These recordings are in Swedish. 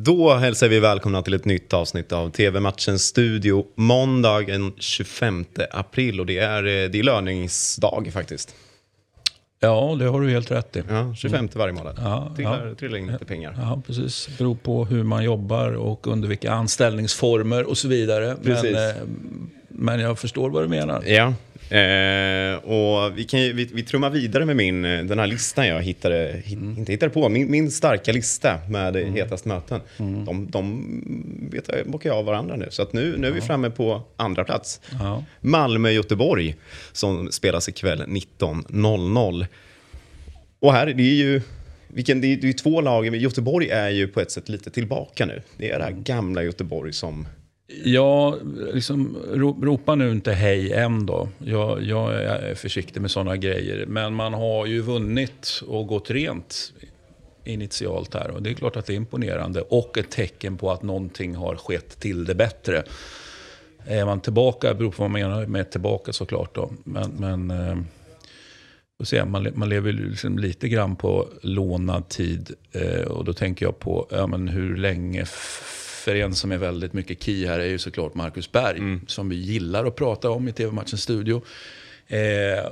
Då hälsar vi välkomna till ett nytt avsnitt av TV-matchens studio. Måndag den 25 april och det är, eh, det är löningsdag faktiskt. Ja, det har du helt rätt i. Ja, 25 varje månad. Ja, trillar, ja. trillar in lite pengar. Ja, precis. Det beror på hur man jobbar och under vilka anställningsformer och så vidare. Precis. Men, eh, men jag förstår vad du menar. Ja, eh, och vi, kan ju, vi, vi trummar vidare med min, eh, den här listan jag hittade, hit, inte hittade på, min, min starka lista med mm. hetast möten. De, de vet jag, bockar av varandra nu, så att nu, nu är vi framme på andra plats. Ja. Malmö-Göteborg som spelas ikväll 19.00. Och här, det är ju... Vilken, det är det är två lag, men Göteborg är ju på ett sätt lite tillbaka nu. Det är det här gamla Göteborg som... Ja, liksom, ropa nu inte hej än då. Jag, jag är försiktig med sådana grejer. Men man har ju vunnit och gått rent initialt här. Och det är klart att det är imponerande. Och ett tecken på att någonting har skett till det bättre. Är man tillbaka, beror på vad man menar med tillbaka såklart då. Men, men eh, se, man, man lever liksom lite grann på lånad tid. Eh, och då tänker jag på ja, men hur länge för en som är väldigt mycket key här är ju såklart Marcus Berg. Som vi gillar att prata om i TV-matchens studio. Eh,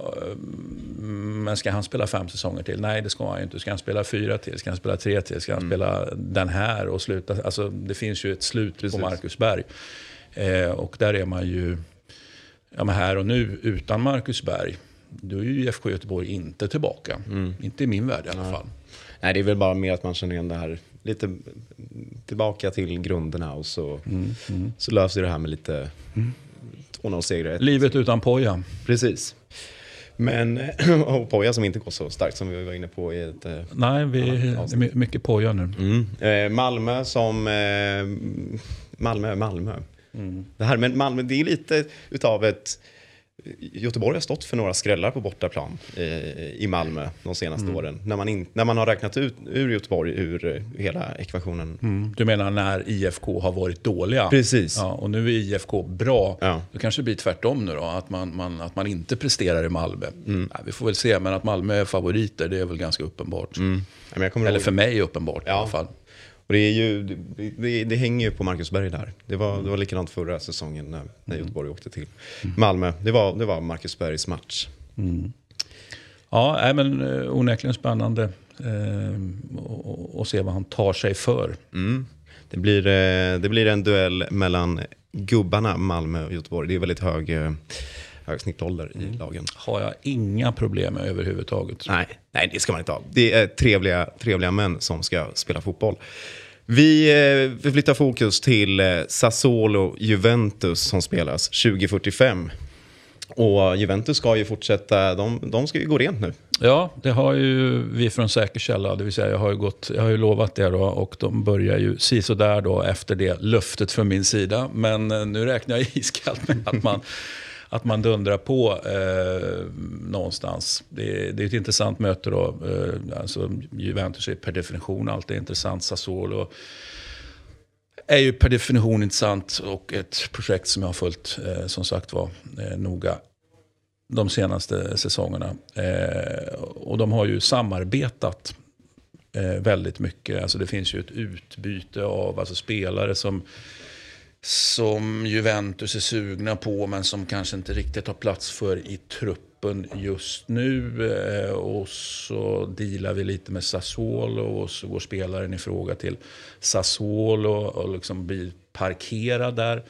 men ska han spela fem säsonger till? Nej, det ska han ju inte. Ska han spela fyra till? Ska han spela tre till? Ska han spela den här och sluta? Alltså, det finns ju ett slut Precis. på Marcus Berg. Eh, och där är man ju ja, men här och nu utan Marcus Berg. Då är ju IFK Göteborg inte tillbaka. Inte i min värld i alla fall. Nej, det är väl bara mer att man känner igen det här lite tillbaka till grunderna och så, så löser det här med lite 2-0-segrar. Livet utan Poja. Precis. Men, och Poja som inte går så starkt som vi var inne på i ett... eh, Nej, vi, det är my- mycket Poja nu. Mm. Eh, Malmö som... Eh, Malmö, Malmö. Det här med Malmö, det är lite utav ett... Göteborg har stått för några skrällar på bortaplan eh, i Malmö de senaste åren. När man, in, när man har räknat ut ur Göteborg ur eh, hela ekvationen. Mm. Du menar när IFK har varit dåliga? Precis. Ja, och nu är IFK bra. Ja. Då kanske det blir tvärtom nu då, att man, man, att man inte presterar i Malmö. Mm. Nej, vi får väl se, men att Malmö är favoriter, det är väl ganska uppenbart. Ja, jag kommer Eller ihåg- för mig uppenbart i Ja. alla fall. Och det, är ju, det, det, hänger ju på Marcus Berg där. Det var, det var likadant förra säsongen när, när Göteborg åkte till Malmö. Det var, det var Marcus Bergs match. Ja, nej, men eh, onekligen spännande eh, och- och- se vad han tar sig för. Mm. Det, blir, eh, det blir en duell mellan gubbarna Malmö och Göteborg. Det är väldigt hög, eh, hög snittålder i lagen. har jag inga problem med överhuvudtaget. Nej, nej, det ska man inte ha. Det är trevliga, trevliga män som ska spela fotboll. Vi, eh, vi flyttar fokus till eh, Sassuolo-Juventus som spelas 2045. Och Juventus ska ju fortsätta, de, de ska ju gå rent nu. Ja, det har ju vi från säker källa, det vill säga jag har ju, gått, jag har ju lovat det då och de börjar ju där då efter det löftet från min sida. Men eh, nu räknar jag iskallt med att man, att man dundrar på eh, någonstans. Det, det är ett intressant möte då. Eh, alltså, Juventus är per definition alltid intressant. Sassuolo är ju per definition intressant och ett projekt som jag har följt eh, som sagt var eh, noga de senaste säsongerna. Eh, och de har ju samarbetat eh, väldigt mycket. Alltså det finns ju ett utbyte av alltså spelare som, som Juventus är sugna på men som kanske inte riktigt har plats för i truppen just nu. Eh, och så dealar vi lite med Sassuolo och så går spelaren i fråga till Sassuolo och liksom blir parkerad där.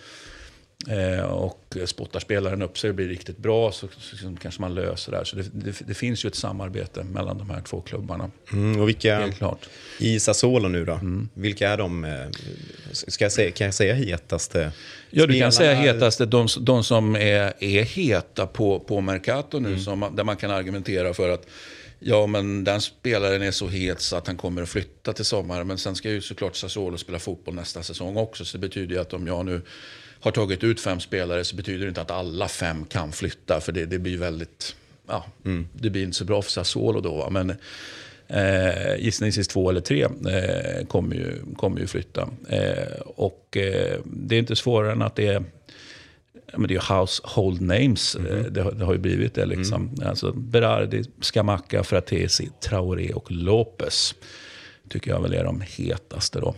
Eh, och spottar spelaren upp sig och blir riktigt bra så, så, så kanske man löser det här. Så det, det, det finns ju ett samarbete mellan de här två klubbarna. Mm, och vilka, Helt klart. i Sassuolo nu då, vilka är de, eh, ska jag säga, kan jag säga hetaste Ja, du kan säga hetaste, de, de som är, är heta på, på Mercato Mm. nu, som, man- där man kan argumentera för att ja, men den spelaren är så het så att han kommer att flytta till sommaren. Men sen ska ju såklart Sassuolo spela fotboll nästa säsong också. Så det betyder ju att om jag nu har tagit ut fem spelare så betyder det inte att alla fem kan flytta. För det, det blir väldigt, ja, Mm. det blir inte så bra för Sassuolo då. va. Men Eh, gissningsvis två eller tre eh, kommer, ju, kommer ju flytta. Eh, och eh, det är inte svårare än att det är men det är ju household names. Eh, Det, har- det har ju blivit det. Liksom. Alltså Berardi, Scamacca, Fratesi, Traoré och Lopez. Tycker jag väl är de hetaste då.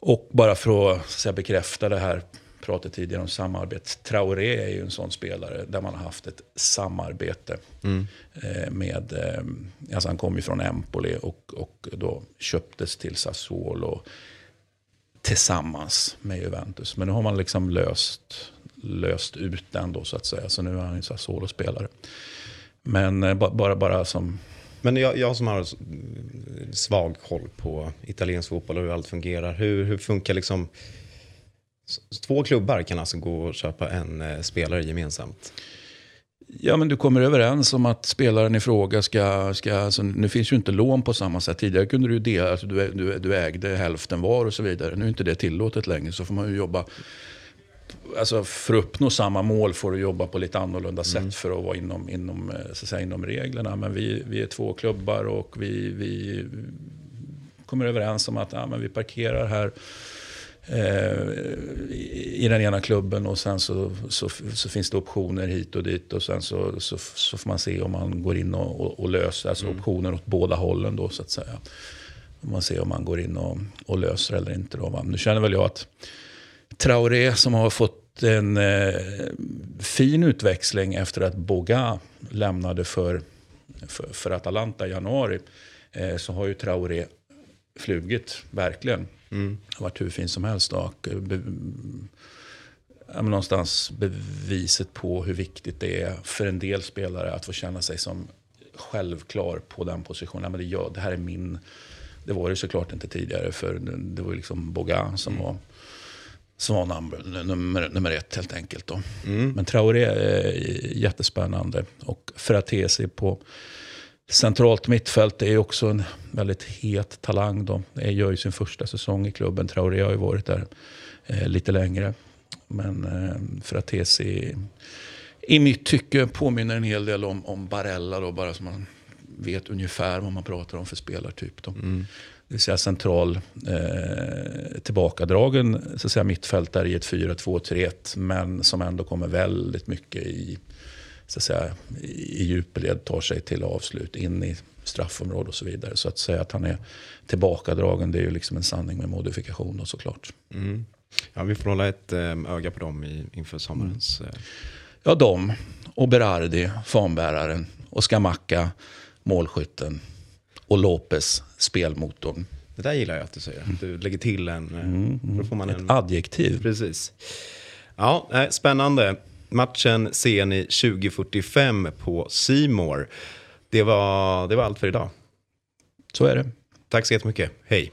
Och bara för att, så säga, bekräfta det här pratet tidigare om samarbete. Traoré är ju en sån spelare där man har haft ett samarbete mm. med, eh, alltså han kom ju från Empoli och, och då köptes till Sassuolo tillsammans med Juventus. Men nu har man liksom löst, löst ut den då så att säga. Så nu är han ju Sassuolo-spelare. Men eh, bara, bara som... Men jag, jag som har svag koll på italiensk fotboll och hur allt fungerar. Hur, hur funkar liksom... Två klubbar kan alltså gå och köpa en eh, spelare gemensamt? Ja, men du kommer överens om att spelaren i fråga ska... ska alltså, nu finns ju inte lån på samma sätt. Tidigare kunde du dela, alltså, du, du, du ägde hälften var och så vidare. Nu är inte det tillåtet längre, så får man ju jobba... Alltså för att uppnå samma mål får du jobba på lite annorlunda sätt mm. för att vara inom, inom, eh, så att säga, inom reglerna. Men vi, vi är två klubbar och vi, vi kommer överens om att ja, men vi parkerar här Eh, i den ena klubben och sen så, så, så, finns det optioner hit och dit och sen så, så, så får man se om man går in och, och, och löser, alltså mm. optioner åt båda hållen då så att säga. Man ser om man går in och, och löser eller inte. Då. Nu känner väl jag att Traoré som har fått en eh, fin utväxling efter att Boga lämnade för, för, för Atalanta i januari. Eh, så har ju Traoré flugit, verkligen. Mm. Varit hur fin som helst. Och eh, be, någonstans beviset på hur viktigt det är för en del spelare att få känna sig som självklar på den positionen. Men det, ja, det här är min... Det var det såklart inte tidigare, för det var liksom Boga som mm. var som var nummer, nummer, nummer ett helt enkelt. Då. Mm. Men Traoré är jättespännande. Och Fratesi på Centralt mittfält är också en väldigt het talang. Då. Det gör ju sin första säsong i klubben. Traoré har ju varit där eh, lite längre. Men eh, Fratesi i mitt tycke påminner en hel del om, om Barella. Då, bara så man vet ungefär vad man pratar om för spelartyp. Då. Mm. Det säga central eh, tillbakadragen så att säga, mittfältare i ett 4-2-3-1. Men som ändå kommer väldigt mycket i så att säga, i djupled tar sig till avslut in i straffområde och så vidare. Så att säga att han är tillbakadragen det är ju liksom en sanning med modifikation och såklart. Mm. Ja, vi får hålla ett eh, öga på dem inför sommarens... Mm. Ja, de och Berardi, fanbäraren och Skamacka, målskytten och Lopez, spelmotorn. Det där gillar jag att du säger. Du lägger till en... Eh, mm, mm. Då får man Ett en... adjektiv. Precis. Ja, spännande. Matchen ser ni 2045 på Simor. Det var, det var allt för idag. Så är det. Tack så jättemycket. Hej.